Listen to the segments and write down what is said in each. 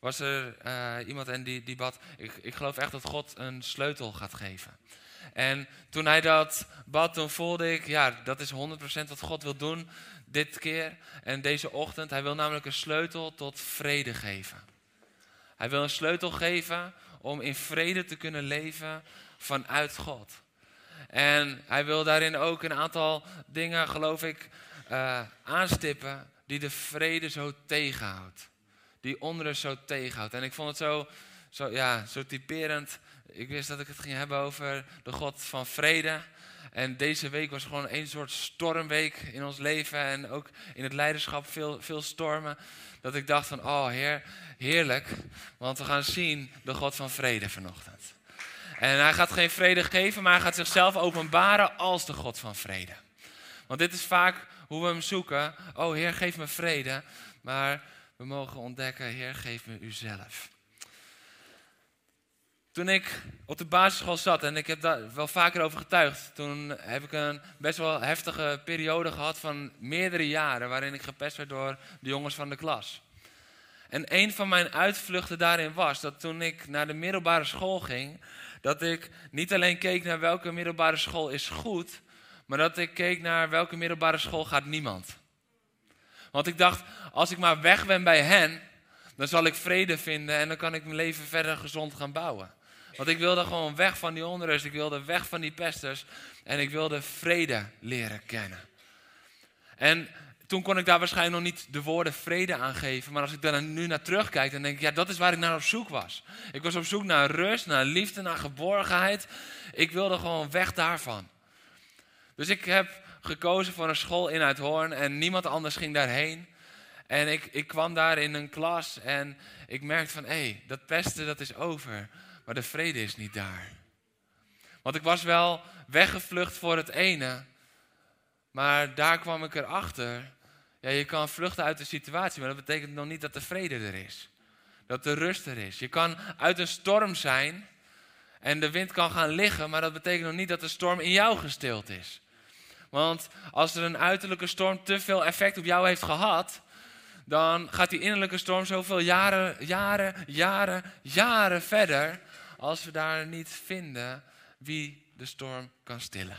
was er eh, iemand en die, die bad. Ik, ik geloof echt dat God een sleutel gaat geven. En toen hij dat bad, toen voelde ik, ja, dat is 100% wat God wil doen dit keer en deze ochtend. Hij wil namelijk een sleutel tot vrede geven. Hij wil een sleutel geven om in vrede te kunnen leven vanuit God. En hij wil daarin ook een aantal dingen, geloof ik, uh, aanstippen die de vrede zo tegenhoudt. Die onrust zo tegenhoudt. En ik vond het zo, zo, ja, zo typerend. Ik wist dat ik het ging hebben over de God van vrede. En deze week was gewoon een soort stormweek in ons leven. En ook in het leiderschap veel, veel stormen. Dat ik dacht van, oh heer, heerlijk. Want we gaan zien de God van vrede vanochtend. En hij gaat geen vrede geven, maar hij gaat zichzelf openbaren als de God van vrede. Want dit is vaak hoe we hem zoeken. Oh Heer, geef me vrede. Maar we mogen ontdekken, Heer, geef me uzelf. Toen ik op de basisschool zat, en ik heb daar wel vaker over getuigd, toen heb ik een best wel heftige periode gehad van meerdere jaren, waarin ik gepest werd door de jongens van de klas. En een van mijn uitvluchten daarin was dat toen ik naar de middelbare school ging, dat ik niet alleen keek naar welke middelbare school is goed, maar dat ik keek naar welke middelbare school gaat niemand. Want ik dacht, als ik maar weg ben bij hen, dan zal ik vrede vinden en dan kan ik mijn leven verder gezond gaan bouwen. Want ik wilde gewoon weg van die onrust, ik wilde weg van die pesters en ik wilde vrede leren kennen. En toen kon ik daar waarschijnlijk nog niet de woorden vrede aan geven. Maar als ik daar nu naar terugkijk, dan denk ik, ja, dat is waar ik naar op zoek was. Ik was op zoek naar rust, naar liefde, naar geborgenheid. Ik wilde gewoon weg daarvan. Dus ik heb gekozen voor een school in Uithoorn en niemand anders ging daarheen. En ik, ik kwam daar in een klas en ik merkte van, hé, hey, dat pesten dat is over, maar de vrede is niet daar. Want ik was wel weggevlucht voor het ene, maar daar kwam ik erachter. Ja, je kan vluchten uit de situatie, maar dat betekent nog niet dat de vrede er is. Dat de rust er is. Je kan uit een storm zijn en de wind kan gaan liggen, maar dat betekent nog niet dat de storm in jou gestild is. Want als er een uiterlijke storm te veel effect op jou heeft gehad, dan gaat die innerlijke storm zoveel jaren, jaren, jaren, jaren verder, als we daar niet vinden wie de storm kan stillen.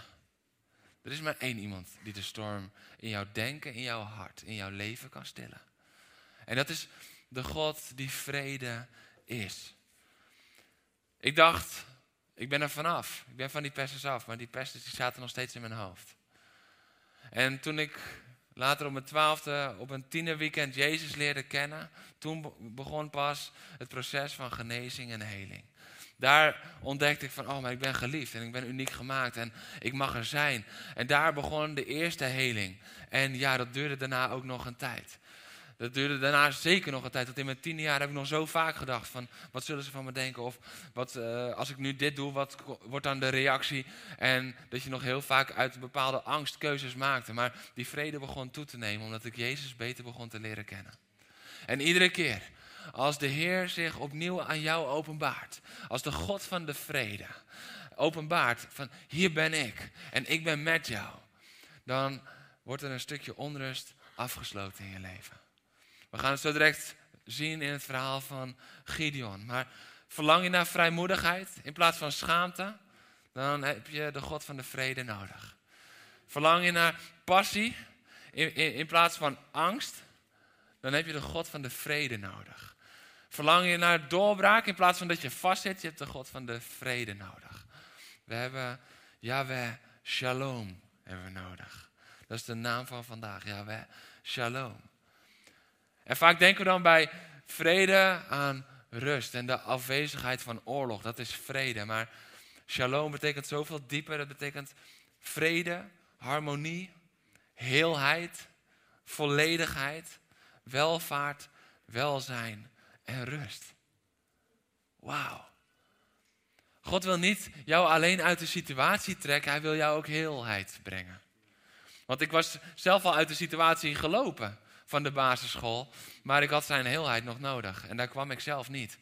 Er is maar één iemand die de storm in jouw denken, in jouw hart, in jouw leven kan stillen. En dat is de God die vrede is. Ik dacht, ik ben er vanaf. Ik ben van die pesters af, maar die pesters die zaten nog steeds in mijn hoofd. En toen ik later op mijn twaalfde op een tienerweekend Jezus leerde kennen, toen begon pas het proces van genezing en heling. Daar ontdekte ik van, oh, maar ik ben geliefd en ik ben uniek gemaakt en ik mag er zijn. En daar begon de eerste heling. En ja, dat duurde daarna ook nog een tijd. Dat duurde daarna zeker nog een tijd. Want in mijn tiende jaar heb ik nog zo vaak gedacht van... wat zullen ze van me denken? Of wat, uh, als ik nu dit doe, wat wordt dan de reactie? En dat je nog heel vaak uit bepaalde angst keuzes maakte. Maar die vrede begon toe te nemen... omdat ik Jezus beter begon te leren kennen. En iedere keer als de Heer zich opnieuw aan jou openbaart... als de God van de vrede openbaart van... hier ben ik en ik ben met jou... dan wordt er een stukje onrust afgesloten in je leven. We gaan het zo direct zien in het verhaal van Gideon. Maar verlang je naar vrijmoedigheid in plaats van schaamte, dan heb je de God van de vrede nodig. Verlang je naar passie in, in, plaats van angst, dan heb je de God van de vrede nodig. Verlang je naar doorbraak in plaats van dat je vastzit, je hebt de God van de vrede nodig. We hebben Yahweh Shalom hebben nodig. Dat is de naam van vandaag, Yahweh Shalom. En vaak denken we dan bij vrede aan rust en de afwezigheid van oorlog. Dat is vrede. Maar shalom betekent zoveel dieper. Dat betekent vrede, harmonie, heelheid, volledigheid, welvaart, welzijn en rust. Wauw. God wil niet jou alleen uit de situatie trekken, hij wil jou ook heelheid brengen. Want ik was zelf al uit de situatie gelopen van de basisschool, maar ik had zijn heelheid nog nodig en daar kwam ik zelf niet.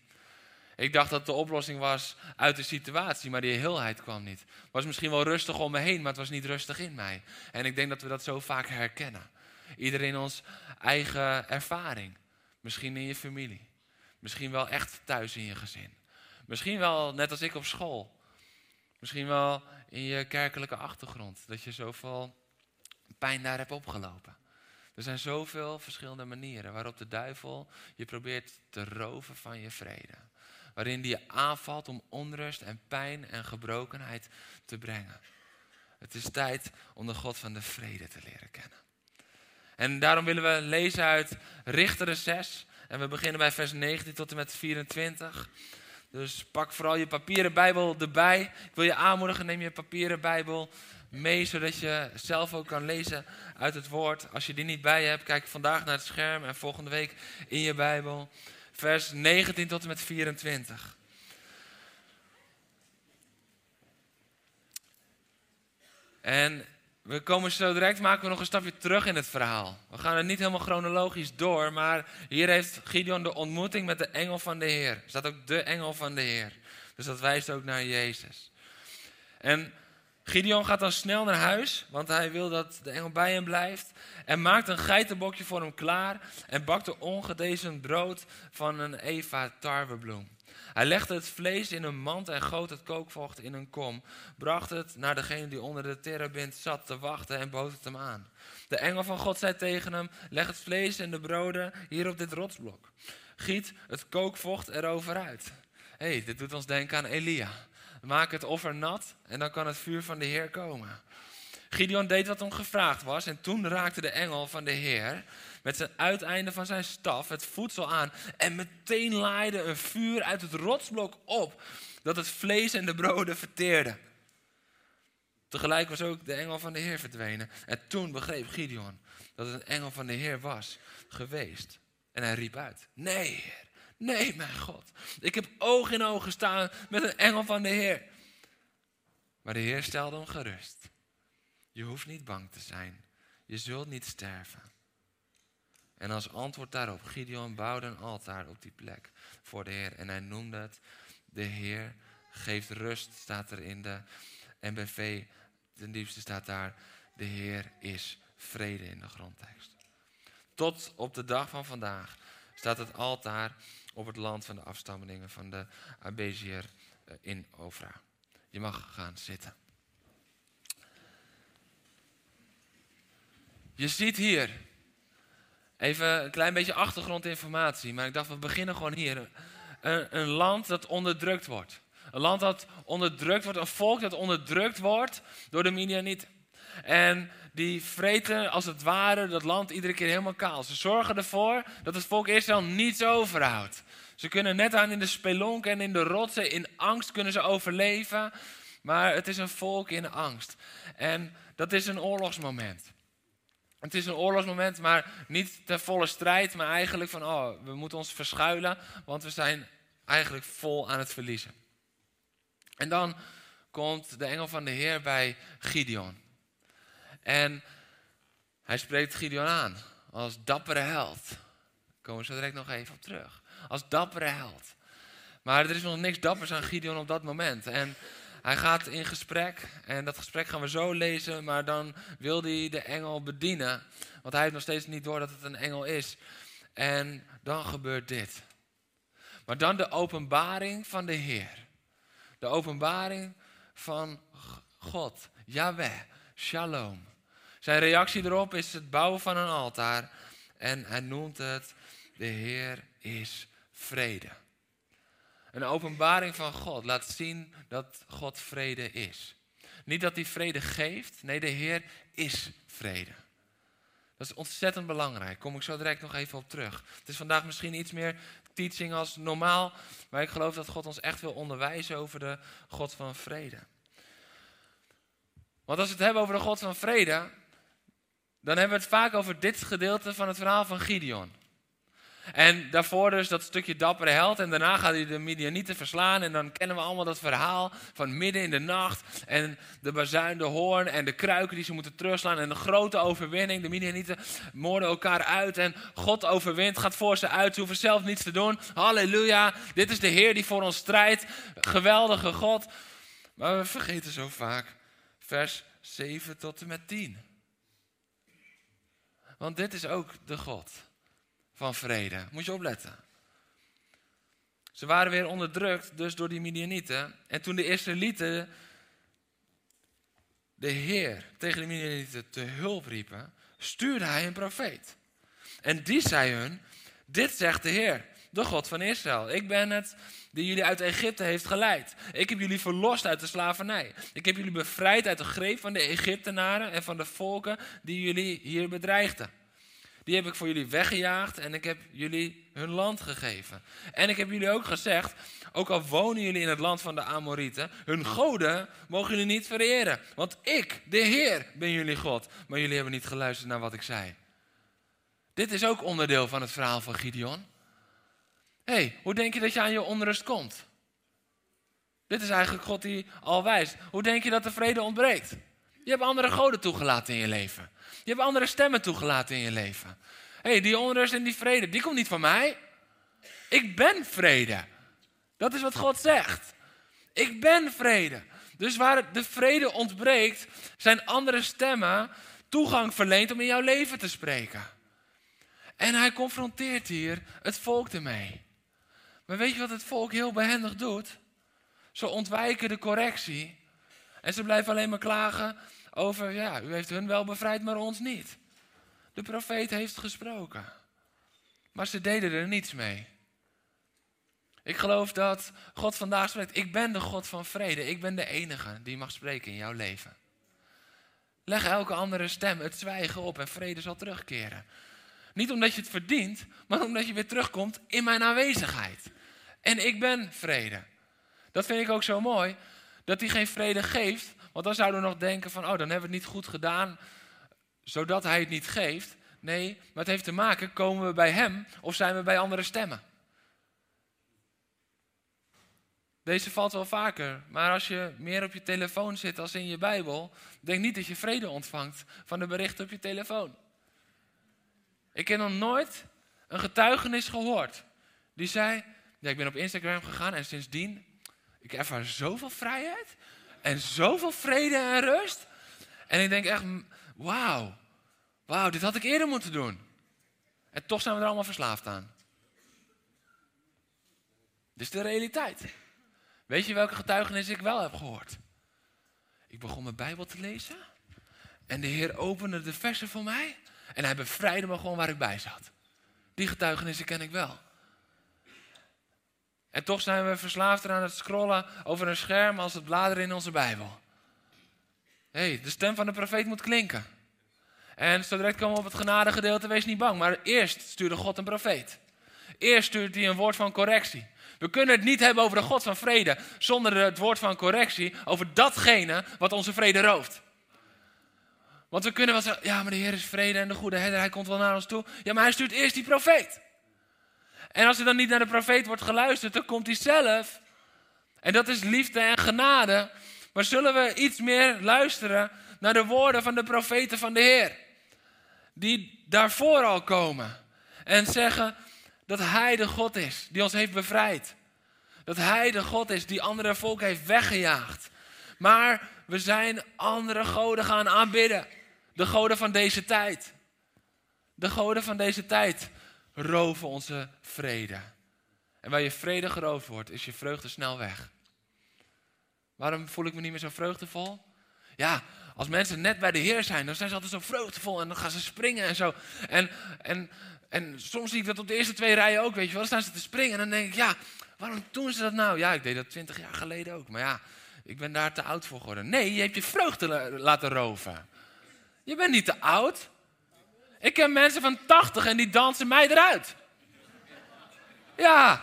Ik dacht dat de oplossing was uit de situatie, maar die heelheid kwam niet. Het was misschien wel rustig om me heen, maar het was niet rustig in mij. En ik denk dat we dat zo vaak herkennen. Iedereen ons eigen ervaring. Misschien in je familie. Misschien wel echt thuis in je gezin. Misschien wel net als ik op school. Misschien wel in je kerkelijke achtergrond. Dat je zoveel pijn daar hebt opgelopen. Er zijn zoveel verschillende manieren waarop de duivel je probeert te roven van je vrede. Waarin die je aanvalt om onrust en pijn en gebrokenheid te brengen. Het is tijd om de God van de vrede te leren kennen. En daarom willen we lezen uit Richteren 6. En we beginnen bij vers 19 tot en met 24. Dus pak vooral je papieren Bijbel erbij. Ik wil je aanmoedigen, neem je papieren Bijbel mee, zodat je zelf ook kan lezen uit het woord. Als je die niet bij je hebt, kijk vandaag naar het scherm en volgende week in je Bijbel. Vers 19 tot en met 24. En we komen zo direct, maken we nog een stapje terug in het verhaal. We gaan het niet helemaal chronologisch door, maar hier heeft Gideon de ontmoeting met de engel van de Heer. Er staat ook de engel van de Heer. Dus dat wijst ook naar Jezus. En Gideon gaat dan snel naar huis, want hij wil dat de engel bij hem blijft. En maakt een geitenbokje voor hem klaar en bakt een ongedezen brood van een Eva tarwebloem. Hij legde het vlees in een mand en goot het kookvocht in een kom. Bracht het naar degene die onder de terebint zat te wachten en bood het hem aan. De engel van God zei tegen hem: Leg het vlees en de broden hier op dit rotsblok. Giet het kookvocht erover uit. Hé, hey, dit doet ons denken aan Elia. Maak het offer nat en dan kan het vuur van de Heer komen. Gideon deed wat hem gevraagd was en toen raakte de engel van de Heer met zijn uiteinde van zijn staf het voedsel aan. En meteen laaide een vuur uit het rotsblok op, dat het vlees en de broden verteerde. Tegelijk was ook de engel van de Heer verdwenen. En toen begreep Gideon dat het een engel van de Heer was geweest. En hij riep uit: Nee, Heer, nee, mijn God. Ik heb oog in oog gestaan met een engel van de Heer. Maar de Heer stelde hem gerust. Je hoeft niet bang te zijn. Je zult niet sterven. En als antwoord daarop, Gideon bouwde een altaar op die plek voor de Heer. En hij noemde het, de Heer geeft rust, staat er in de NBV. Ten diepste staat daar, de Heer is vrede in de grondtekst. Tot op de dag van vandaag staat het altaar op het land van de afstammelingen van de Abezier eh, in Ofra. Je mag gaan zitten. Je ziet hier Even een klein beetje achtergrondinformatie, maar ik dacht we beginnen gewoon hier. Een, land dat onderdrukt wordt. Een land dat onderdrukt wordt, een volk dat onderdrukt wordt door de niet. En die vreten als het ware dat land iedere keer helemaal kaal. Ze zorgen ervoor dat het volk Israël niets overhoudt. Ze kunnen net aan in de spelonken en in de rotsen, in angst kunnen ze overleven. Maar het is een volk in angst. En dat is een oorlogsmoment. Het is een oorlogsmoment, maar niet ter volle strijd, maar eigenlijk van, oh, we moeten ons verschuilen, want we zijn eigenlijk vol aan het verliezen. En dan komt de engel van de Heer bij Gideon. En hij spreekt Gideon aan als dappere held. Daar komen we zo direct nog even op terug. Als dappere held. Maar er is nog niks dappers aan Gideon op dat moment. En hij gaat in gesprek en dat gesprek gaan we zo lezen, maar dan wil hij de engel bedienen. Want hij heeft nog steeds niet door dat het een engel is. En dan gebeurt dit. Maar dan de openbaring van de Heer. De openbaring van God, Yahweh, Shalom. Zijn reactie erop is het bouwen van een altaar. En hij noemt het, de Heer is vrede. Een openbaring van God laat zien dat God vrede is. Niet dat hij vrede geeft, nee, de Heer is vrede. Dat is ontzettend belangrijk. Kom ik zo direct nog even op terug. Het is vandaag misschien iets meer teaching als normaal, maar ik geloof dat God ons echt wil onderwijzen over de God van vrede. Want als we het hebben over de God van vrede, dan hebben we het vaak over dit gedeelte van het verhaal van Gideon. En daarvoor dus dat stukje dappere held. En daarna gaat hij de Midianieten verslaan. En dan kennen we allemaal dat verhaal van midden in de nacht. En de bazuin, de hoorn en de kruiken die ze moeten terugslaan. En de grote overwinning. De Midianieten moorden elkaar uit. En God overwint, gaat voor ze uit. Ze hoeven zelf niets te doen. Halleluja. Dit is de Heer die voor ons strijdt. Geweldige God. Maar we vergeten zo vaak vers 7 tot en met 10. Want dit is ook de God van vrede. Moet je opletten. Ze waren weer onderdrukt, dus door die Midianieten. En toen de Israëlieten de Heer tegen de Midianieten te hulp riepen, stuurde hij een profeet. En die zei hun, dit zegt de Heer, de God van Israël. Ik ben het die jullie uit Egypte heeft geleid. Ik heb jullie verlost uit de slavernij. Ik heb jullie bevrijd uit de greep van de Egyptenaren en van de volken die jullie hier bedreigden. Die heb ik voor jullie weggejaagd en ik heb jullie hun land gegeven. En ik heb jullie ook gezegd, ook al wonen jullie in het land van de Amorieten, hun goden mogen jullie niet vereren. Want ik, de Heer, ben jullie God. Maar jullie hebben niet geluisterd naar wat ik zei. Dit is ook onderdeel van het verhaal van Gideon. Hé, hey, hoe denk je dat je aan je onrust komt? Dit is eigenlijk God die al wijst. Hoe denk je dat de vrede ontbreekt? Je hebt andere goden toegelaten in je leven. Je hebt andere stemmen toegelaten in je leven. Hé, hey, die onrust en die vrede, die komt niet van mij. Ik ben vrede. Dat is wat God zegt. Ik ben vrede. Dus waar de vrede ontbreekt, zijn andere stemmen toegang verleend om in jouw leven te spreken. En hij confronteert hier het volk ermee. Maar weet je wat het volk heel behendig doet? Ze ontwijken de correctie. En ze blijven alleen maar klagen over, ja, u heeft hun wel bevrijd, maar ons niet. De profeet heeft gesproken. Maar ze deden er niets mee. Ik geloof dat God vandaag spreekt. Ik ben de God van vrede. Ik ben de enige die mag spreken in jouw leven. Leg elke andere stem het zwijgen op en vrede zal terugkeren. Niet omdat je het verdient, maar omdat je weer terugkomt in mijn aanwezigheid. En ik ben vrede. Dat vind ik ook zo mooi, dat hij geen vrede geeft. Want dan zouden we nog denken van, oh, dan hebben we het niet goed gedaan, zodat hij het niet geeft. Nee, maar het heeft te maken, komen we bij hem of zijn we bij andere stemmen? Deze valt wel vaker, maar als je meer op je telefoon zit als in je Bijbel, denk niet dat je vrede ontvangt van de berichten op je telefoon. Ik heb nog nooit een getuigenis gehoord die zei, ja, ik ben op Instagram gegaan en sindsdien, ik ervaar zoveel vrijheid en zoveel vrede en rust. En ik denk echt, wauw, wauw, dit had ik eerder moeten doen. En toch zijn we er allemaal verslaafd aan. Dit is de realiteit. Weet je welke getuigenis ik wel heb gehoord? Ik begon mijn Bijbel te lezen. En de Heer opende de versen voor mij. En hij bevrijdde me gewoon waar ik bij zat. Die getuigenissen ken ik wel. En toch zijn we verslaafd aan het scrollen over een scherm als het bladeren in onze Bijbel. Hey, de stem van de profeet moet klinken. En zo direct komen we op het genadegedeelte, wees niet bang. Maar eerst stuurde God een profeet. Eerst stuurt hij een woord van correctie. We kunnen het niet hebben over de God van vrede zonder het woord van correctie over datgene wat onze vrede rooft. Want we kunnen wel zeggen, ja, maar de Heer is vrede en de goede herder, hij komt wel naar ons toe. Ja, maar hij stuurt eerst die profeet. En als er dan niet naar de profeet wordt geluisterd, dan komt hij zelf. En dat is liefde en genade. Maar zullen we iets meer luisteren naar de woorden van de profeten van de Heer? Die daarvoor al komen. En zeggen dat Hij de God is die ons heeft bevrijd. Dat Hij de God is die andere volken heeft weggejaagd. Maar we zijn andere goden gaan aanbidden. De goden van deze tijd. De goden van deze tijd roven onze vrede. En waar je vrede geroofd wordt, is je vreugde snel weg. Waarom voel ik me niet meer zo vreugdevol? Ja, als mensen net bij de Heer zijn, dan zijn ze altijd zo vreugdevol en dan gaan ze springen en zo. En, en, en soms zie ik dat op de eerste twee rijen ook, weet je wel. Dan staan ze te springen en dan denk ik, ja, waarom doen ze dat nou? Ja, ik deed dat twintig jaar geleden ook, maar ja, ik ben daar te oud voor geworden. Nee, je hebt je vreugde laten roven. Je bent niet te oud. Ik ken mensen van 80 en die dansen mij eruit. Ja.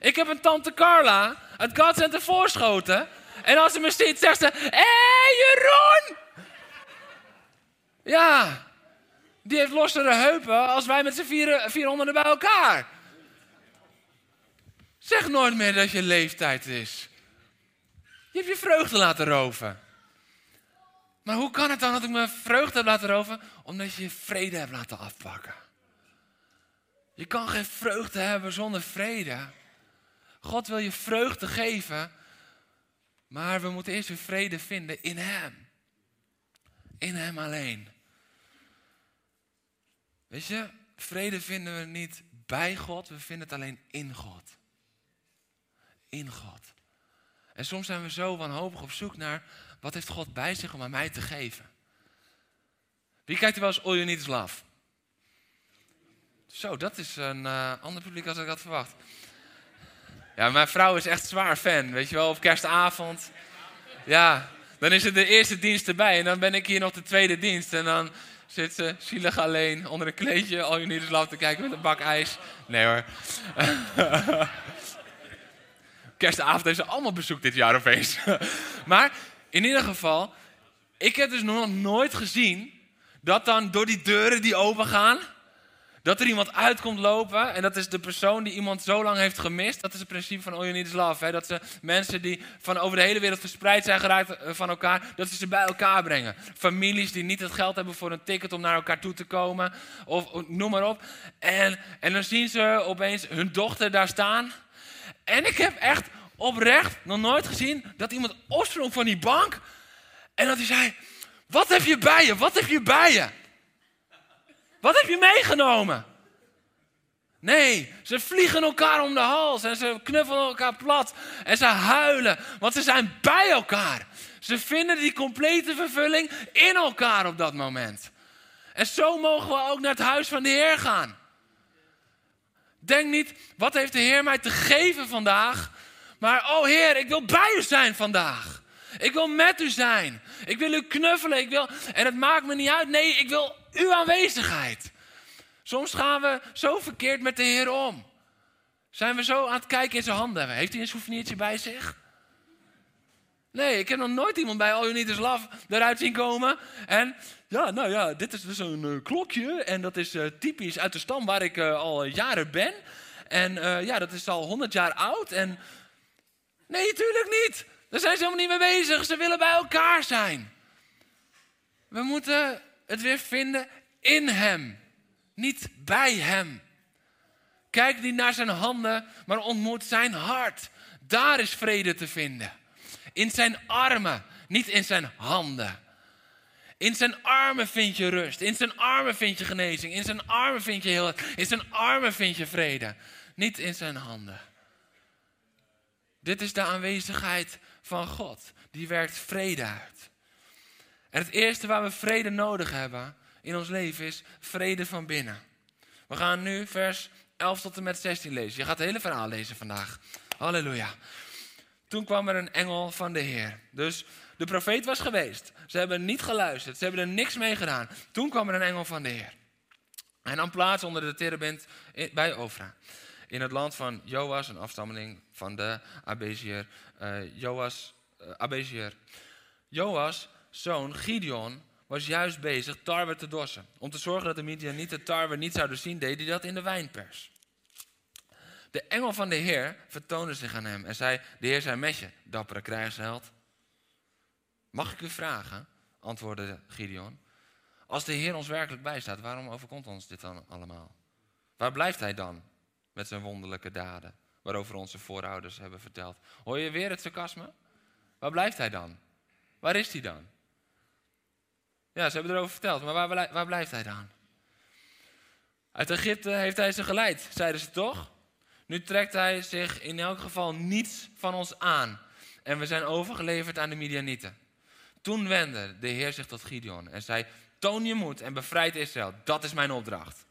Ik heb een tante Carla uit God Center Voorschoten. En als ze me ziet, zegt ze: Hé, hey, Jeroen! Ja. die heeft lossere heupen als wij met z'n vier, 400 bij elkaar. Zeg nooit meer dat je leeftijd is. Je hebt je vreugde laten roven. Maar hoe kan het dan dat ik mijn vreugde heb laten roven? Omdat je je vrede hebt laten afpakken. Je kan geen vreugde hebben zonder vrede. God wil je vreugde geven, maar we moeten eerst weer vrede vinden in Hem. In Hem alleen. Weet je, vrede vinden we niet bij God, we vinden het alleen in God. In God. En soms zijn we zo wanhopig op zoek naar wat heeft God bij zich om aan mij te geven. Wie kijkt er wel eens All You Need Is Love? Zo, dat is een uh, ander publiek als ik had verwacht. Ja, mijn vrouw is echt zwaar fan, weet je wel, op kerstavond. Ja, dan is het de eerste dienst erbij en dan ben ik hier nog de tweede dienst. En dan zit ze zielig alleen onder een kleedje, al je niet eens laten kijken met een bak ijs. Nee hoor. Kerstavond heeft ze allemaal bezoek dit jaar opeens. maar in ieder geval, ik heb dus nog nooit gezien dat dan door die deuren die open gaan dat er iemand uitkomt lopen en dat is de persoon die iemand zo lang heeft gemist. Dat is het principe van All You Need Is Love. Hè? Dat ze mensen die van over de hele wereld verspreid zijn geraakt eh, van elkaar, dat ze ze bij elkaar brengen. Families die niet het geld hebben voor een ticket om naar elkaar toe te komen. Of, noem maar op. En, en dan zien ze opeens hun dochter daar staan. En ik heb echt oprecht nog nooit gezien dat iemand opsprong van die bank. En dat hij zei, wat heb je bij je? Wat heb je bij je? Wat heb je meegenomen? Nee, ze vliegen elkaar om de hals en ze knuffelen elkaar plat en ze huilen, want ze zijn bij elkaar. Ze vinden die complete vervulling in elkaar op dat moment. En zo mogen we ook naar het huis van de Heer gaan. Denk niet, wat heeft de Heer mij te geven vandaag? Maar, oh Heer, ik wil bij u zijn vandaag. Ik wil met u zijn. Ik wil u knuffelen. Ik wil, en het maakt me niet uit. Nee, ik wil uw aanwezigheid. Soms gaan we zo verkeerd met de Heer om. Zijn we zo aan het kijken in zijn handen? Heeft hij een souvenirtje bij zich? Nee, ik heb nog nooit iemand bij All You Need Is Love eruit zien komen. En ja, nou ja, dit is dus een uh, klokje. En dat is uh, typisch uit de stam waar ik uh, al jaren ben. En ja, dat is al honderd jaar oud. En nee, natuurlijk niet. Daar zijn ze helemaal niet mee bezig. Ze willen bij elkaar zijn. We moeten het weer vinden in Hem, niet bij Hem. Kijk niet naar zijn handen, maar ontmoet zijn hart. Daar is vrede te vinden. In zijn armen, niet in zijn handen. In zijn armen vind je rust. In zijn armen vind je genezing. In zijn armen vind je heel. In zijn armen vind je vrede. Niet in zijn handen. Dit is de aanwezigheid van God. Die werkt vrede uit. En het eerste waar we vrede nodig hebben in ons leven is vrede van binnen. We gaan nu vers 11 tot en met 16 lezen. Je gaat het hele verhaal lezen vandaag. Halleluja. Toen kwam er een engel van de Heer. Dus de profeet was geweest. Ze hebben niet geluisterd. Ze hebben er niks mee gedaan. Toen kwam er een engel van de Heer. Hij nam plaats onder de terebint bij Ofra. In het land van Joas, een afstammeling van de Abezier. Uh, Joas, uh. Joas zoon Gideon was juist bezig tarwe te dorsen. Om te zorgen dat de Midianieten tarwe niet zouden zien, deed hij dat in de wijnpers. De engel van de Heer vertoonde zich aan hem en zei: De Heer zei met je, dappere krijgsheld. Mag ik u vragen, antwoordde Gideon, als de Heer ons werkelijk bijstaat, waarom overkomt ons dit dan allemaal? Waar blijft hij dan met zijn wonderlijke daden, waarover onze voorouders hebben verteld? Hoor je weer het sarcasme? Waar blijft hij dan? Waar is hij dan? Ja, ze hebben erover verteld, maar waar, waar blijft hij dan? Uit Egypte heeft hij ze geleid, zeiden ze toch? Nu trekt hij zich in elk geval niets van ons aan. En we zijn overgeleverd aan de Midianieten. Toen wendde de Heer zich tot Gideon en zei: Toon je moed en bevrijd Israël. Dat is mijn opdracht.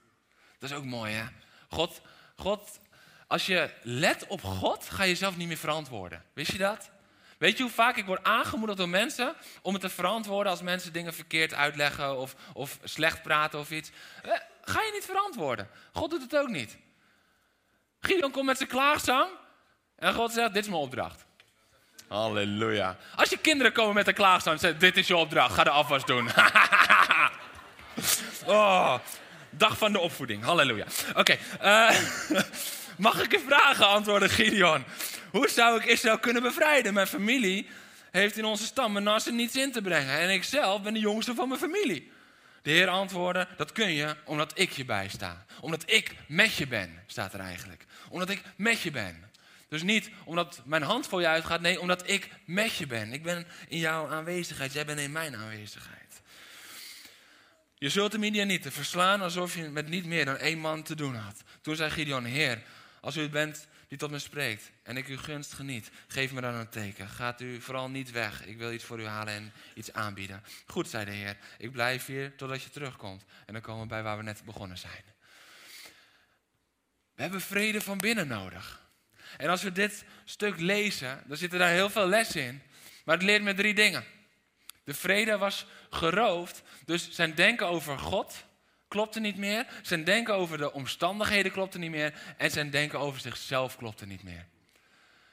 Dat is ook mooi, hè? God, God, als je let op God, ga je jezelf niet meer verantwoorden. Wist je dat? Weet je hoe vaak ik word aangemoedigd door mensen om het te verantwoorden als mensen dingen verkeerd uitleggen of, of slecht praten of iets? Eh, ga je niet verantwoorden. God doet het ook niet. Gideon komt met zijn klaagzang en God zegt, dit is mijn opdracht. Halleluja. Als je kinderen komen met een klaagzang en dit is je opdracht, ga de afwas doen. Oh, dag van de opvoeding. Halleluja. Oké, eh, mag ik je vragen, antwoordde Gideon. Hoe zou ik Israël kunnen bevrijden? Mijn familie heeft in onze stam niets in te brengen. En ik zelf ben de jongste van mijn familie. De Heer antwoordde, dat kun je omdat ik je bijsta. Omdat ik met je ben, staat er eigenlijk. Omdat ik met je ben. Dus niet omdat mijn hand voor je uitgaat, nee, omdat ik met je ben. Ik ben in jouw aanwezigheid, jij bent in mijn aanwezigheid. Je zult de Midianieten verslaan alsof je met niet meer dan één man te doen had. Toen zei Gideon, Heer, als u het bent die tot me spreekt en ik uw gunst geniet, geef me dan een teken. Gaat u vooral niet weg, ik wil iets voor u halen en iets aanbieden. Goed, zei de Heer, ik blijf hier totdat je terugkomt. En dan komen we bij waar we net begonnen zijn. We hebben vrede van binnen nodig. En als we dit stuk lezen, dan zitten daar heel veel lessen in. Maar het leert me drie dingen. De vrede was geroofd, dus zijn denken over God klopte niet meer. Zijn denken over de omstandigheden klopte niet meer. En zijn denken over zichzelf klopte niet meer.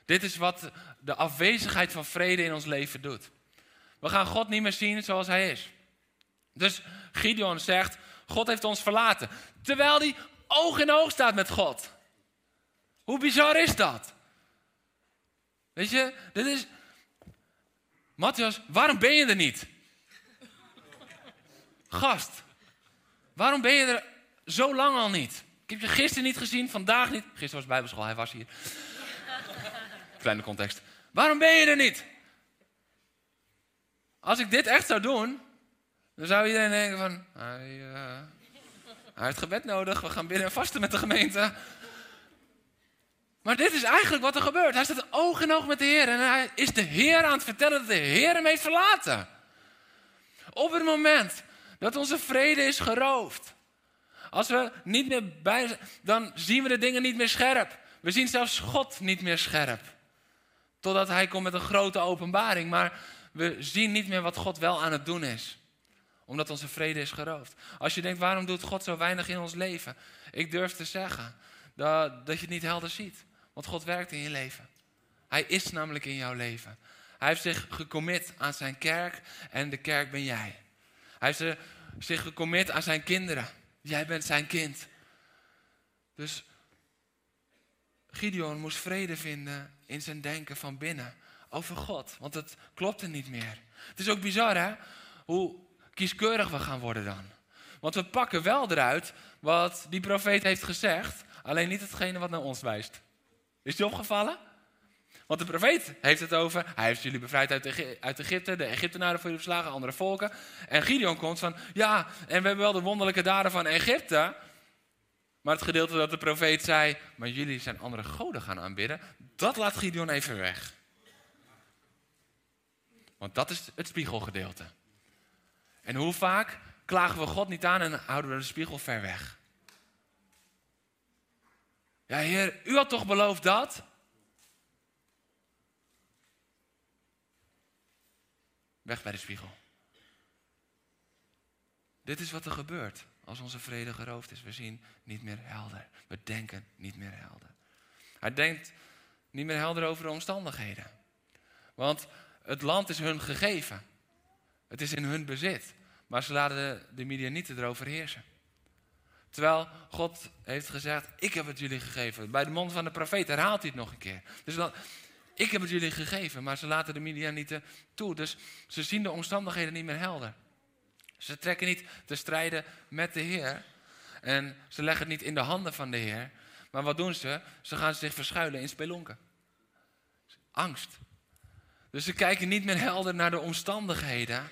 Dit is wat de afwezigheid van vrede in ons leven doet. We gaan God niet meer zien zoals hij is. Dus Gideon zegt, God heeft ons verlaten. Terwijl hij oog in oog staat met God. Hoe bizar is dat? Weet je, dit is. Matthias, waarom ben je er niet? Gast, waarom ben je er zo lang al niet? Ik heb je gisteren niet gezien, vandaag niet. Gisteren was Bijbelschool, hij was hier. Kleine context. Waarom ben je er niet? Als ik dit echt zou doen, dan zou iedereen denken van, hij, uh, hij heeft gebed nodig, we gaan binnen vasten met de gemeente. Maar dit is eigenlijk wat er gebeurt. Hij staat oog in oog met de Heer. En hij is de Heer aan het vertellen dat de Heer hem heeft verlaten. Op het moment dat onze vrede is geroofd. Als we niet meer bij zijn, dan zien we de dingen niet meer scherp. We zien zelfs God niet meer scherp. Totdat hij komt met een grote openbaring. Maar we zien niet meer wat God wel aan het doen is. Omdat onze vrede is geroofd. Als je denkt, waarom doet God zo weinig in ons leven? Ik durf te zeggen dat, dat je het niet helder ziet. Want God werkt in je leven. Hij is namelijk in jouw leven. Hij heeft zich gecommit aan zijn kerk en de kerk ben jij. Hij heeft zich gecommit aan zijn kinderen. Jij bent zijn kind. Dus Gideon moest vrede vinden in zijn denken van binnen over God. Want het klopte niet meer. Het is ook bizar hè, hoe kieskeurig we gaan worden dan. Want we pakken wel eruit wat die profeet heeft gezegd, alleen niet hetgene wat naar ons wijst. Is die opgevallen? Want de profeet heeft het over, hij heeft jullie bevrijd uit, Egypte, de Egyptenaren voor jullie verslagen, andere volken. En Gideon komt van, ja, en we hebben wel de wonderlijke daden van Egypte. Maar het gedeelte dat de profeet zei, maar jullie zijn andere goden gaan aanbidden, dat laat Gideon even weg. Want dat is het spiegelgedeelte. En hoe vaak klagen we God niet aan en houden we de spiegel ver weg? Ja, Heer, u had toch beloofd dat? Weg bij de spiegel. Dit is wat er gebeurt als onze vrede geroofd is. We zien niet meer helder. We denken niet meer helder. Hij denkt niet meer helder over de omstandigheden. Want het land is hun gegeven. Het is in hun bezit. Maar ze laten de, de Midianieten erover heersen. Terwijl God heeft gezegd, ik heb het jullie gegeven. Bij de mond van de profeet herhaalt hij het nog een keer. Dus dan, ik heb het jullie gegeven, maar ze laten de Midianieten toe. Dus ze zien de omstandigheden niet meer helder. Ze trekken niet te strijden met de Heer. En ze leggen het niet in de handen van de Heer. Maar wat doen ze? Ze gaan zich verschuilen in spelonken. Angst. Dus ze kijken niet meer helder naar de omstandigheden.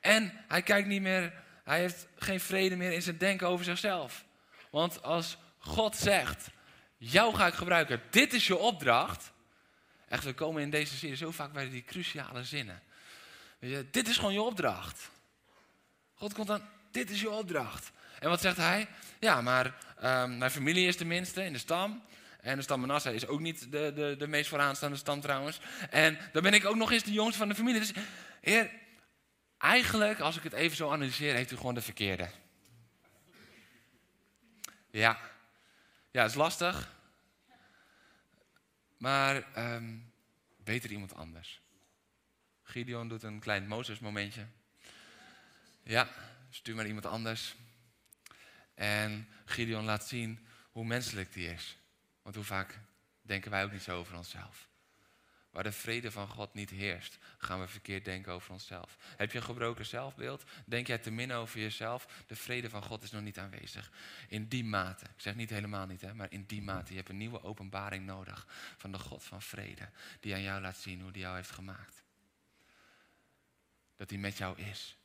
En hij kijkt niet meer hij heeft geen vrede meer in zijn denken over zichzelf. Want als God zegt, jou ga ik gebruiken, dit is je opdracht. Echt, we komen in deze serie zo vaak bij die cruciale zinnen. Dit is gewoon je opdracht. God komt dan, dit is je opdracht. En wat zegt hij? Ja, maar um, mijn familie is de minste in de stam. En de stam Manasseh is ook niet de, de, de meest vooraanstaande stam trouwens. En dan ben ik ook nog eens de jongste van de familie. Dus heer, Eigenlijk, als ik het even zo analyseer, heeft u gewoon de verkeerde. Ja, ja, is lastig. Maar um, beter iemand anders. Gideon doet een klein Mozes momentje. Ja, stuur maar iemand anders. En Gideon laat zien hoe menselijk die is. Want hoe vaak denken wij ook niet zo over onszelf. Waar de vrede van God niet heerst, gaan we verkeerd denken over onszelf. Heb je een gebroken zelfbeeld? Denk jij te min over jezelf? De vrede van God is nog niet aanwezig. In die mate, ik zeg niet helemaal niet, hè, maar in die mate. Je hebt een nieuwe openbaring nodig van de God van vrede. Die aan jou laat zien hoe die jou heeft gemaakt. Dat hij met jou is.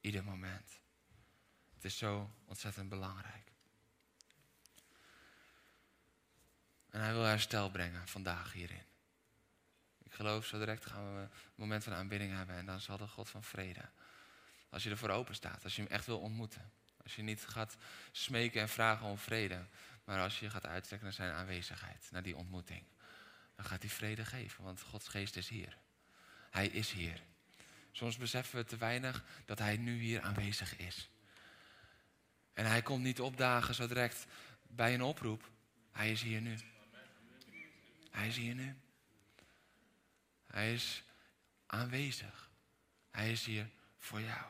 Ieder moment. Het is zo ontzettend belangrijk. En hij wil herstel brengen vandaag hierin. Geloof zo direct gaan we een moment van aanbidding hebben en dan zal de God van vrede. Als je ervoor open staat, als je hem echt wil ontmoeten. Als je niet gaat smeken en vragen om vrede, maar als je gaat uitstrekken naar zijn aanwezigheid, naar die ontmoeting. Dan gaat hij vrede geven, want Gods geest is hier. Hij is hier. Soms beseffen we te weinig dat hij nu hier aanwezig is. En hij komt niet opdagen zo direct bij een oproep. Hij is hier nu. Hij is hier nu. Hij is aanwezig. Hij is hier voor jou.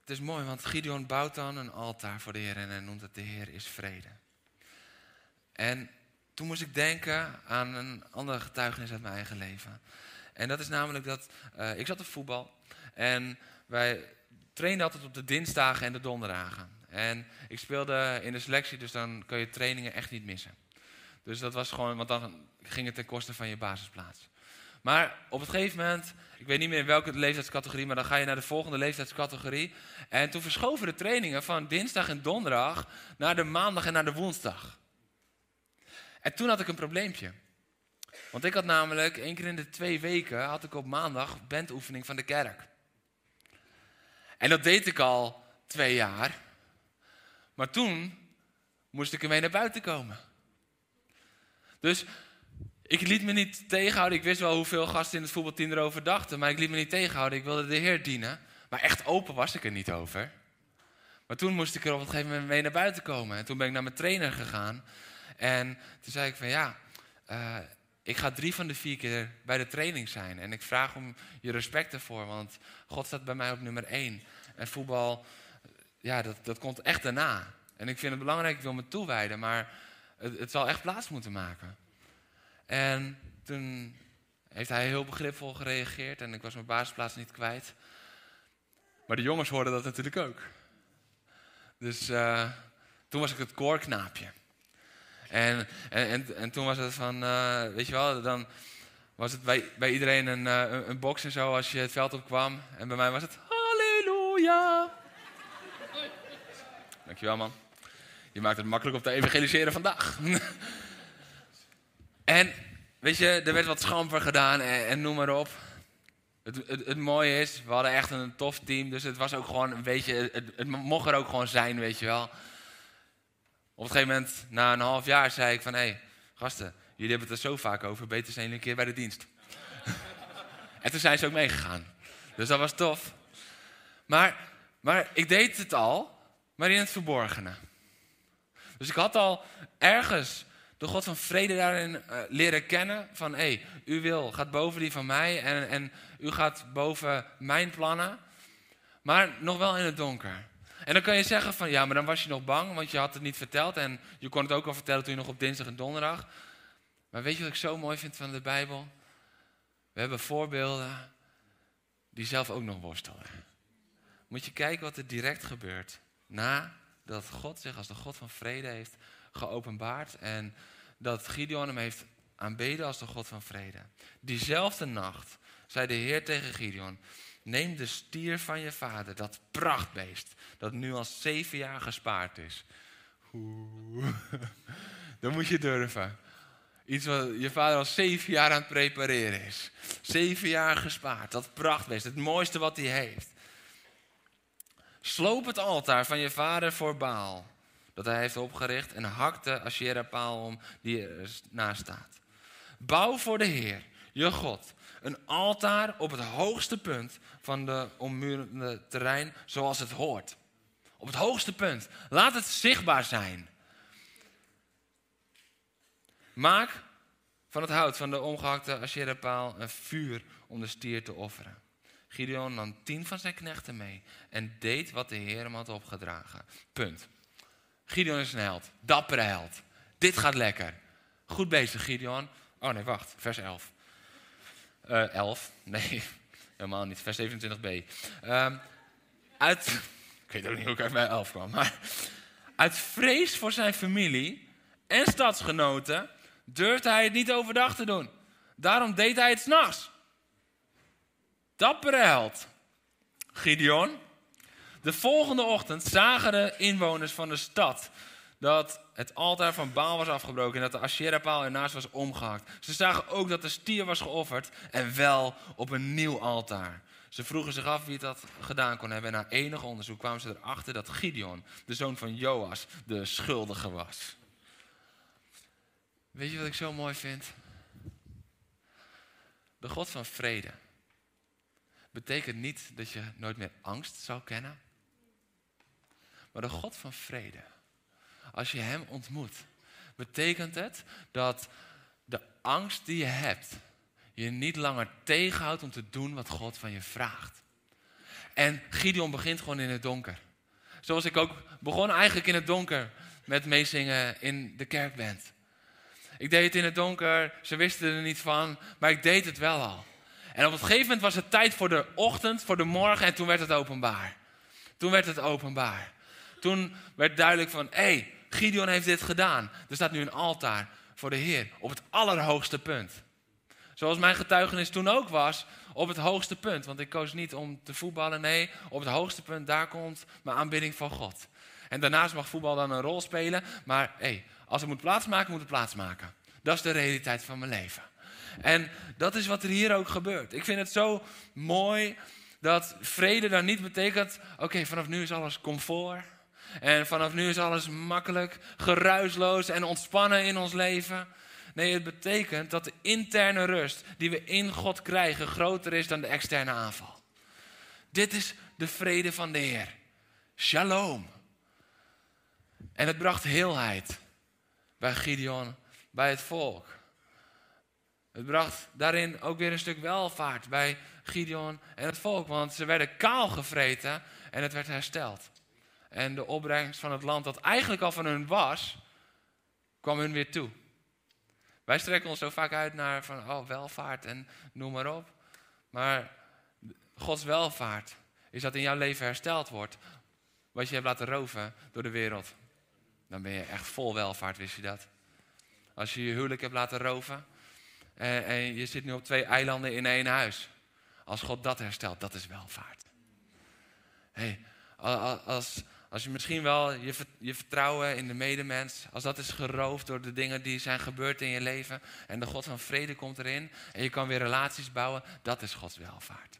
Het is mooi, want Gideon bouwt dan een altaar voor de Heer en hij noemt het de Heer is vrede. En toen moest ik denken aan een andere getuigenis uit mijn eigen leven. En dat is namelijk dat uh, ik zat op voetbal en wij trainden altijd op de dinsdagen en de donderdagen. En ik speelde in de selectie, dus dan kun je trainingen echt niet missen. Dus dat was gewoon, want dan ging het ten koste van je basisplaats. Maar op het gegeven moment, ik weet niet meer in welke leeftijdscategorie, maar dan ga je naar de volgende leeftijdscategorie. En toen verschoven de trainingen van dinsdag en donderdag naar de maandag en naar de woensdag. En toen had ik een probleempje. Want ik had namelijk één keer in de twee weken had ik op maandag bandoefening van de kerk. En dat deed ik al twee jaar. Maar toen moest ik ermee naar buiten komen. Dus ik liet me niet tegenhouden. Ik wist wel hoeveel gasten in het voetbalteam erover dachten. Maar ik liet me niet tegenhouden. Ik wilde de Heer dienen. Maar echt open was ik er niet over. Maar toen moest ik er op een gegeven moment mee naar buiten komen. En toen ben ik naar mijn trainer gegaan. En toen zei ik van ja, uh, ik ga drie van de vier keer bij de training zijn. En ik vraag om je respect ervoor. Want God staat bij mij op nummer één. En voetbal, ja, dat, dat komt echt daarna. En ik vind het belangrijk, ik wil me toewijden. Maar het, het zal echt plaats moeten maken. En toen heeft hij heel begripvol gereageerd en ik was mijn basisplaats niet kwijt. Maar de jongens hoorden dat natuurlijk ook. Dus uh, toen was ik het koorknaapje. En, en, en, en, toen was het van, uh, weet je wel, dan was het bij, bij iedereen een, uh, een box en zo als je het veld opkwam. En bij mij was het halleluja. Dankjewel man. Je maakt het makkelijk om te evangeliseren vandaag. en weet je, er werd wat schamper gedaan en, en noem maar op. Het, het, mooie is, we hadden echt een tof team, dus het was ook gewoon een beetje, het, het mocht er ook gewoon zijn, weet je wel. Op een gegeven moment, na een half jaar, zei ik van, hé, hey, gasten, jullie hebben het er zo vaak over, beter zijn jullie een keer bij de dienst. en toen zijn ze ook meegegaan. Dus dat was tof. Maar, maar ik deed het al, maar in het verborgene. Dus ik had al ergens de God van vrede daarin uh, leren kennen. Van hé, hey, u wil gaat boven die van mij en, en u gaat boven mijn plannen. Maar nog wel in het donker. En dan kan je zeggen van ja, maar dan was je nog bang, want je had het niet verteld. En je kon het ook al vertellen toen je nog op dinsdag en donderdag. Maar weet je wat ik zo mooi vind van de Bijbel? We hebben voorbeelden die zelf ook nog worstelen. Moet je kijken wat er direct gebeurt. Na dat God zich als de God van vrede heeft geopenbaard en dat Gideon hem heeft aanbeden als de God van vrede. Diezelfde nacht zei de Heer tegen Gideon: Neem de stier van je vader, dat prachtbeest, dat nu al zeven jaar gespaard is. Oeh, dan moet je durven. Iets wat je vader al zeven jaar aan het prepareren is. Zeven jaar gespaard, dat prachtbeest, het mooiste wat hij heeft. Sloop het altaar van je vader voor Baal, dat hij heeft opgericht, en hak de Asherah-paal om die ernaast staat. Bouw voor de Heer, je God, een altaar op het hoogste punt van de ommurende terrein, zoals het hoort. Op het hoogste punt. Laat het zichtbaar zijn. Maak van het hout van de omgehakte Asherah-paal een vuur om de stier te offeren. Gideon nam tien van zijn knechten mee en deed wat de Heer hem had opgedragen. Punt. Gideon is een held, dappere held. Dit gaat lekker. Goed bezig, Gideon. Oh nee, wacht, vers 11. Uh, 11, nee, helemaal niet, vers 27b. Um, uit, ik weet ook niet hoe ik uit bij 11 kwam, maar uit vrees voor zijn familie en stadsgenoten durfde hij het niet overdag te doen. Daarom deed hij het s'nachts. Dappere held. Gideon. De volgende ochtend zagen de inwoners van de stad dat het altaar van Baal was afgebroken en dat de Asherah-paal ernaast was omgehakt. Ze zagen ook dat de stier was geofferd en wel op een nieuw altaar. Ze vroegen zich af wie dat gedaan kon hebben en na enig onderzoek kwamen ze erachter dat Gideon, de zoon van Joas, de schuldige was. Weet je wat ik zo mooi vind? De God van vrede betekent niet dat je nooit meer angst zou kennen. Maar de God van vrede, als je Hem ontmoet, betekent het dat de angst die je hebt, je niet langer tegenhoudt om te doen wat God van je vraagt. En Gideon begint gewoon in het donker. Zoals ik ook begon eigenlijk in het donker met meezingen in de kerkband. Ik deed het in het donker, ze wisten er niet van, maar ik deed het wel al. En op een gegeven moment was het tijd voor de ochtend, voor de morgen en toen werd het openbaar. Toen werd het openbaar. Toen werd duidelijk van, hé, hey, Gideon heeft dit gedaan. Er staat nu een altaar voor de Heer op het allerhoogste punt. Zoals mijn getuigenis toen ook was, op het hoogste punt. Want ik koos niet om te voetballen, nee, op het hoogste punt, daar komt mijn aanbidding van God. En daarnaast mag voetbal dan een rol spelen, maar hé, hey, als het moet plaatsmaken, moet het plaatsmaken. Dat is de realiteit van mijn leven. En dat is wat er hier ook gebeurt. Ik vind het zo mooi dat vrede dan niet betekent: oké, vanaf nu is alles comfort. En vanaf nu is alles makkelijk, geruisloos en ontspannen in ons leven. Nee, het betekent dat de interne rust die we in God krijgen groter is dan de externe aanval. Dit is de vrede van de Heer. Shalom. En het bracht heelheid bij Gideon, bij het volk. Het bracht daarin ook weer een stuk welvaart bij Gideon en het volk, want ze werden kaal gevreten en het werd hersteld. En de opbrengst van het land dat eigenlijk al van hun was, kwam hun weer toe. Wij strekken ons zo vaak uit naar van, oh, welvaart en noem maar op. Maar Gods welvaart is dat in jouw leven hersteld wordt. Wat je hebt laten roven door de wereld. Dan ben je echt vol welvaart, wist je dat? Als je je huwelijk hebt laten roven. En, en je zit nu op twee eilanden in één huis. Als God dat herstelt, dat is welvaart. Hey, als, als je misschien wel je, je vertrouwen in de medemens, als dat is geroofd door de dingen die zijn gebeurd in je leven en de God van vrede komt erin en je kan weer relaties bouwen, dat is Gods welvaart.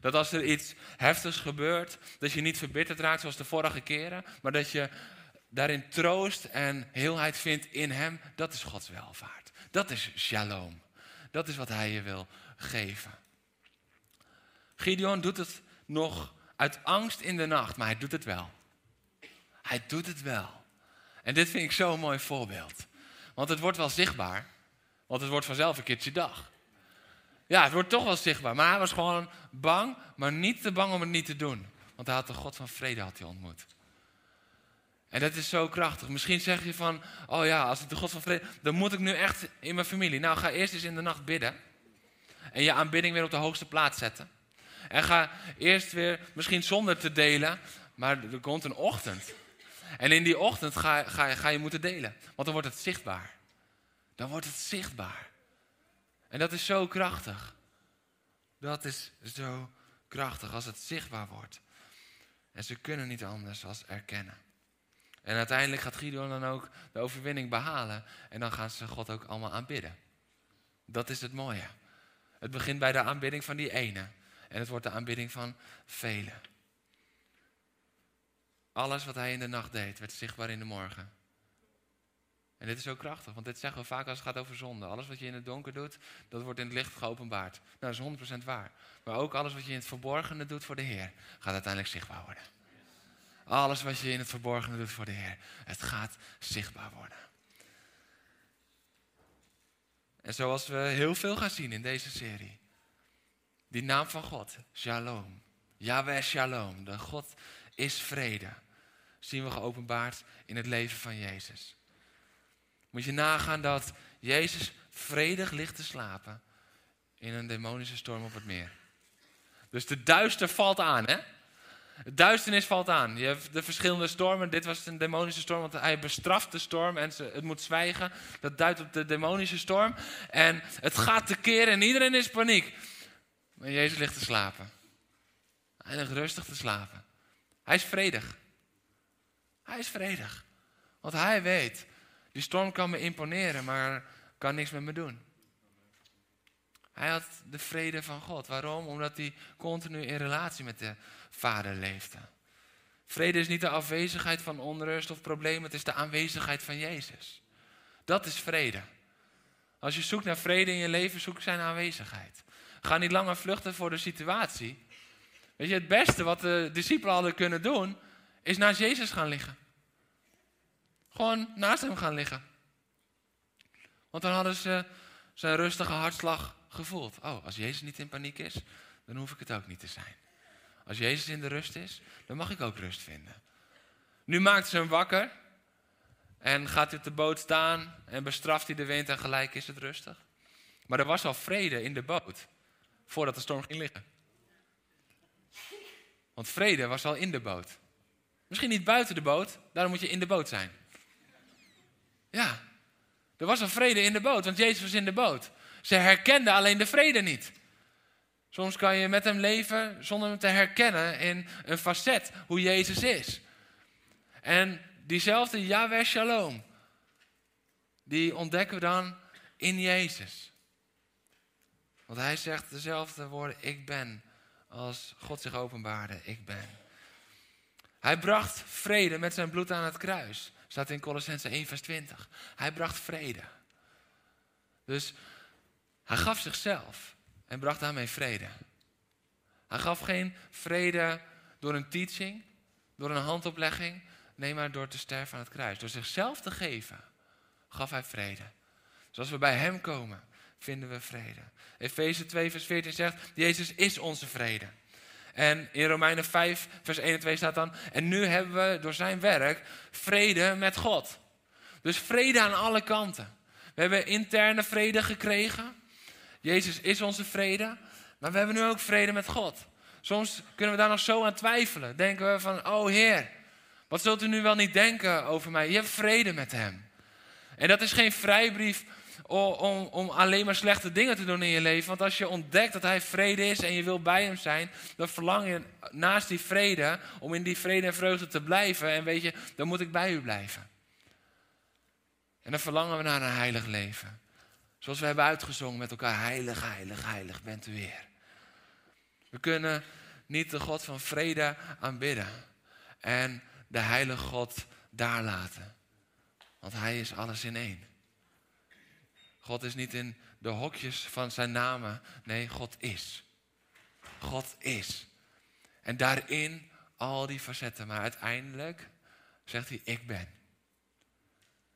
Dat als er iets heftigs gebeurt, dat je niet verbitterd raakt zoals de vorige keren, maar dat je daarin troost en heelheid vindt in Hem, dat is Gods welvaart. Dat is shalom. Dat is wat Hij je wil geven. Gideon doet het nog uit angst in de nacht, maar hij doet het wel. Hij doet het wel. En dit vind ik zo'n mooi voorbeeld. Want het wordt wel zichtbaar, want het wordt vanzelf een keertje dag. Ja, het wordt toch wel zichtbaar. Maar hij was gewoon bang, maar niet te bang om het niet te doen. Want hij had de God van vrede had hij ontmoet. En dat is zo krachtig. Misschien zeg je van, oh ja, als ik de God van vrede, dan moet ik nu echt in mijn familie. Nou, ga eerst eens in de nacht bidden. En je aanbidding weer op de hoogste plaats zetten. En ga eerst weer, misschien zonder te delen, maar er komt een ochtend. En in die ochtend ga, ga, ga je moeten delen. Want dan wordt het zichtbaar. Dan wordt het zichtbaar. En dat is zo krachtig. Dat is zo krachtig als het zichtbaar wordt. En ze kunnen niet anders als erkennen. En uiteindelijk gaat Gideon dan ook de overwinning behalen. En dan gaan ze God ook allemaal aanbidden. Dat is het mooie. Het begint bij de aanbidding van die ene. En het wordt de aanbidding van velen. Alles wat hij in de nacht deed, werd zichtbaar in de morgen. En dit is ook krachtig, want dit zeggen we vaak als het gaat over zonde. Alles wat je in het donker doet, dat wordt in het licht geopenbaard. Nou, dat is 100% waar. Maar ook alles wat je in het verborgene doet voor de Heer, gaat uiteindelijk zichtbaar worden. Alles wat je in het verborgene doet voor de Heer, het gaat zichtbaar worden. En zoals we heel veel gaan zien in deze serie. Die naam van God, Shalom. Yahweh Shalom, de God is vrede. Zien we geopenbaard in het leven van Jezus. Moet je nagaan dat Jezus vredig ligt te slapen in een demonische storm op het meer. Dus de duister valt aan, hè? Duisternis valt aan. Je hebt de verschillende stormen. Dit was een demonische storm, want hij bestraft de storm en het moet zwijgen. Dat duidt op de demonische storm. En het gaat te keren en iedereen is paniek. Maar Jezus ligt te slapen. Hij ligt rustig te slapen. Hij is vredig. Hij is vredig. Want hij weet, die storm kan me imponeren, maar kan niks met me doen. Hij had de vrede van God. Waarom? Omdat hij continu in relatie met de Vader leefde. Vrede is niet de afwezigheid van onrust of problemen, het is de aanwezigheid van Jezus. Dat is vrede. Als je zoekt naar vrede in je leven, zoek zijn aanwezigheid. Ga niet langer vluchten voor de situatie. Weet je, het beste wat de discipelen hadden kunnen doen, is naast Jezus gaan liggen. Gewoon naast hem gaan liggen. Want dan hadden ze zijn rustige hartslag gevoeld. Oh, als Jezus niet in paniek is, dan hoef ik het ook niet te zijn. Als Jezus in de rust is, dan mag ik ook rust vinden. Nu maakt ze hem wakker en gaat hij op de boot staan en bestraft hij de wind en gelijk is het rustig. Maar er was al vrede in de boot voordat de storm ging liggen. Want vrede was al in de boot. Misschien niet buiten de boot, daarom moet je in de boot zijn. Ja, er was al vrede in de boot, want Jezus was in de boot. Ze herkenden alleen de vrede niet. Soms kan je met hem leven zonder hem te herkennen in een facet hoe Jezus is. En diezelfde Yahweh Shalom, die ontdekken we dan in Jezus. Want hij zegt dezelfde woorden, ik ben, als God zich openbaarde, ik ben. Hij bracht vrede met zijn bloed aan het kruis. Staat in Colossense 1 vers 20. Hij bracht vrede. Dus hij gaf zichzelf en bracht daarmee vrede. Hij gaf geen vrede door een teaching, door een handoplegging. Nee, maar door te sterven aan het kruis. Door zichzelf te geven, gaf hij vrede. Dus als we bij hem komen, vinden we vrede. Efeze 2, vers 14 zegt, Jezus is onze vrede. En in Romeinen 5, vers 1 en 2 staat dan, en nu hebben we door zijn werk vrede met God. Dus vrede aan alle kanten. We hebben interne vrede gekregen. Jezus is onze vrede. Maar we hebben nu ook vrede met God. Soms kunnen we daar nog zo aan twijfelen. Denken we van, oh Heer, wat zult u nu wel niet denken over mij? Je hebt vrede met Hem. En dat is geen vrijbrief om, om, alleen maar slechte dingen te doen in je leven. Want als je ontdekt dat Hij vrede is en je wil bij Hem zijn, dan verlang je naast die vrede om in die vrede en vreugde te blijven. En weet je, dan moet ik bij U blijven. En dan verlangen we naar een heilig leven. Zoals we hebben uitgezongen met elkaar, heilig, heilig, heilig bent u weer. We kunnen niet de God van vrede aanbidden en de heilige God daar laten. Want hij is alles in één. God is niet in de hokjes van zijn namen. Nee, God is. God is. En daarin al die facetten. Maar uiteindelijk zegt hij, ik ben.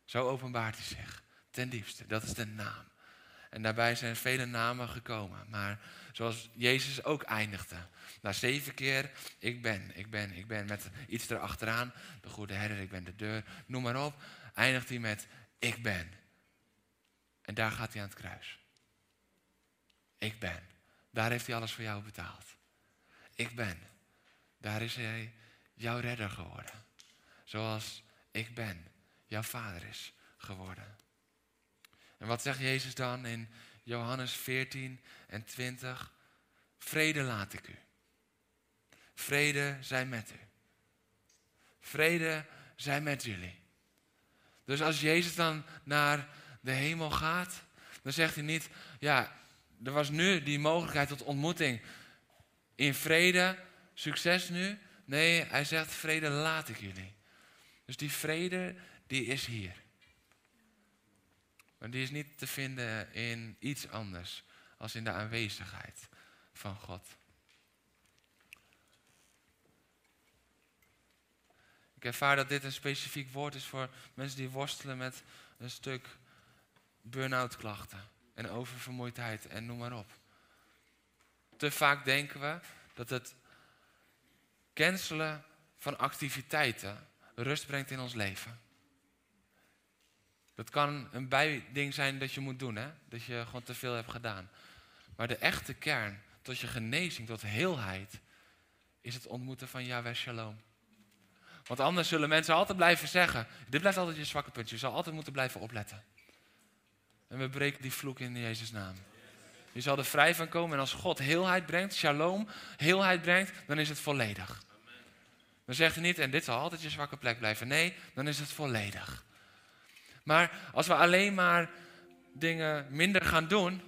Zo openbaart hij zich. Ten diepste. Dat is de naam. En daarbij zijn vele namen gekomen. Maar zoals Jezus ook eindigde. Na zeven keer, ik ben, ik ben, ik ben. Met iets erachteraan. De goede herder, ik ben de deur. Noem maar op. Eindigt hij met, ik ben. En daar gaat hij aan het kruis. Ik ben. Daar heeft hij alles voor jou betaald. Ik ben. Daar is hij jouw redder geworden. Zoals ik ben, jouw vader is geworden. En wat zegt Jezus dan in Johannes 14 en 20? Vrede laat ik u. Vrede zij met u. Vrede zij met jullie. Dus als Jezus dan naar de hemel gaat, dan zegt hij niet, ja, er was nu die mogelijkheid tot ontmoeting in vrede, succes nu. Nee, hij zegt, vrede laat ik jullie. Dus die vrede, die is hier. Maar die is niet te vinden in iets anders als in de aanwezigheid van God. Ik ervaar dat dit een specifiek woord is voor mensen die worstelen met een stuk burn-out klachten. en oververmoeidheid en noem maar op. Te vaak denken we dat het cancelen van activiteiten rust brengt in ons leven. Dat kan een bijding zijn dat je moet doen, hè? dat je gewoon te veel hebt gedaan. Maar de echte kern tot je genezing, tot heelheid, is het ontmoeten van Yahweh Shalom. Want anders zullen mensen altijd blijven zeggen, dit blijft altijd je zwakke punt, je zal altijd moeten blijven opletten. En we breken die vloek in Jezus' naam. Je zal er vrij van komen en als God heelheid brengt, shalom, heelheid brengt, dan is het volledig. Dan zegt hij niet, en dit zal altijd je zwakke plek blijven. Nee, dan is het volledig. Maar als we alleen maar dingen minder gaan doen,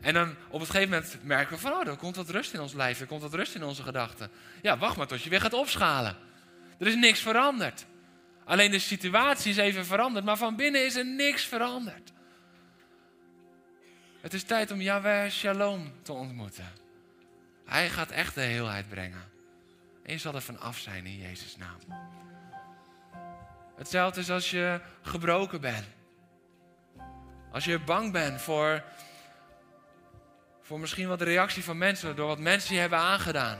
en dan op een gegeven moment merken we van, oh, er komt wat rust in ons lijf, er komt wat rust in onze gedachten. Ja, wacht maar tot je weer gaat opschalen. Er is niks veranderd. Alleen de situatie is even veranderd, maar van binnen is er niks veranderd. Het is tijd om Yahweh Shalom te ontmoeten. Hij gaat echt de heelheid brengen. En je zal er van af zijn in Jezus' naam. Hetzelfde is als je gebroken bent. Als je bang bent voor, voor misschien wat de reactie van mensen, door wat mensen je hebben aangedaan.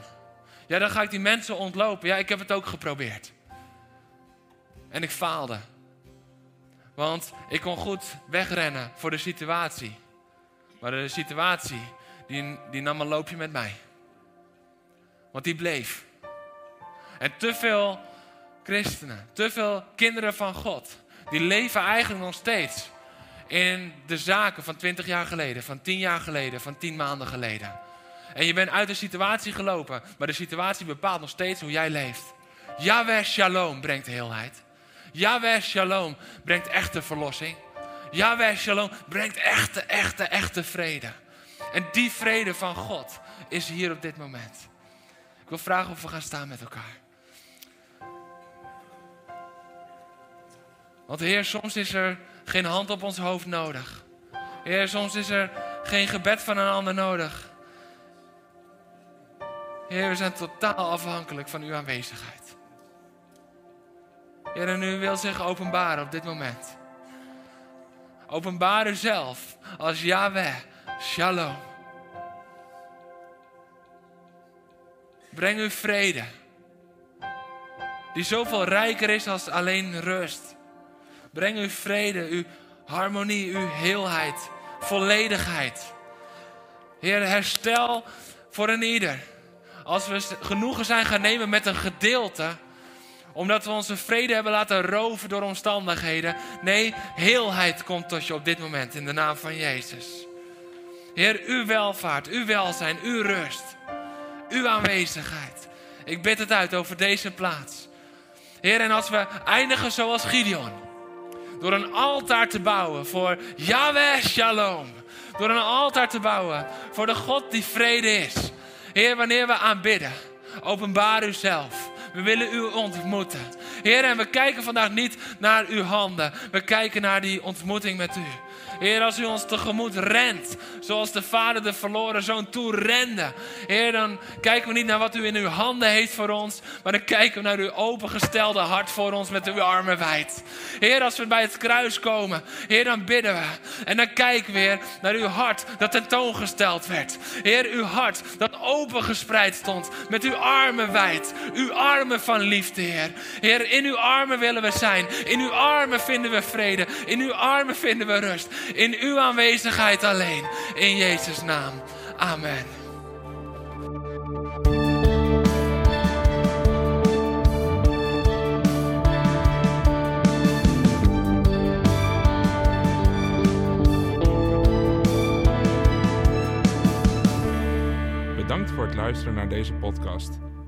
Ja, dan ga ik die mensen ontlopen. Ja, ik heb het ook geprobeerd. En ik faalde. Want ik kon goed wegrennen voor de situatie. Maar de situatie, die, die nam een loopje met mij. Want die bleef. En te veel christenen, te veel kinderen van God, die leven eigenlijk nog steeds in de zaken van 20 jaar geleden, van 10 jaar geleden, van 10 maanden geleden. En je bent uit de situatie gelopen, maar de situatie bepaalt nog steeds hoe jij leeft. Yahweh Shalom brengt heelheid. Yahweh Shalom brengt echte verlossing. Yahweh Shalom brengt echte, echte, echte vrede. En die vrede van God is hier op dit moment. Ik wil vragen of we gaan staan met elkaar. Want Heer, soms is er geen hand op ons hoofd nodig. Heer, soms is er geen gebed van een ander nodig. Heer, we zijn totaal afhankelijk van uw aanwezigheid. Heer, en u wil zich openbaren op dit moment. Openbaar uzelf als Yahweh, Shalom. Breng uw vrede, die zoveel rijker is als alleen rust. Breng uw vrede, uw harmonie, uw heelheid, volledigheid. Heer, herstel voor een ieder. Als we genoegen zijn gaan nemen met een gedeelte, omdat we onze vrede hebben laten roven door omstandigheden. Nee, heelheid komt tot je op dit moment in de naam van Jezus. Heer, uw welvaart, uw welzijn, uw rust, uw aanwezigheid. Ik bid het uit over deze plaats. Heer, en als we eindigen zoals Gideon, door een altaar te bouwen voor Yahweh Shalom, door een altaar te bouwen voor de God die vrede is. Heer, wanneer we aanbidden, openbaar uzelf. We willen u ontmoeten. Heer, en we kijken vandaag niet naar uw handen. We kijken naar die ontmoeting met u. Heer, als u ons tegemoet rent, zoals de vader de verloren zoon toe rende. Heer, dan kijken we niet naar wat u in uw handen heeft voor ons, maar dan kijken we naar uw opengestelde hart voor ons met uw armen wijd. Heer, als we bij het kruis komen, Heer, dan bidden we. En dan kijken we naar uw hart dat tentoongesteld werd. Heer, uw hart dat opengespreid stond met uw armen wijd. Uw armen van liefde, Heer. Heer, in uw armen willen we zijn. In uw armen vinden we vrede. In uw armen vinden we rust. In uw aanwezigheid alleen. In Jezus' naam. Amen. Bedankt voor het luisteren naar deze podcast.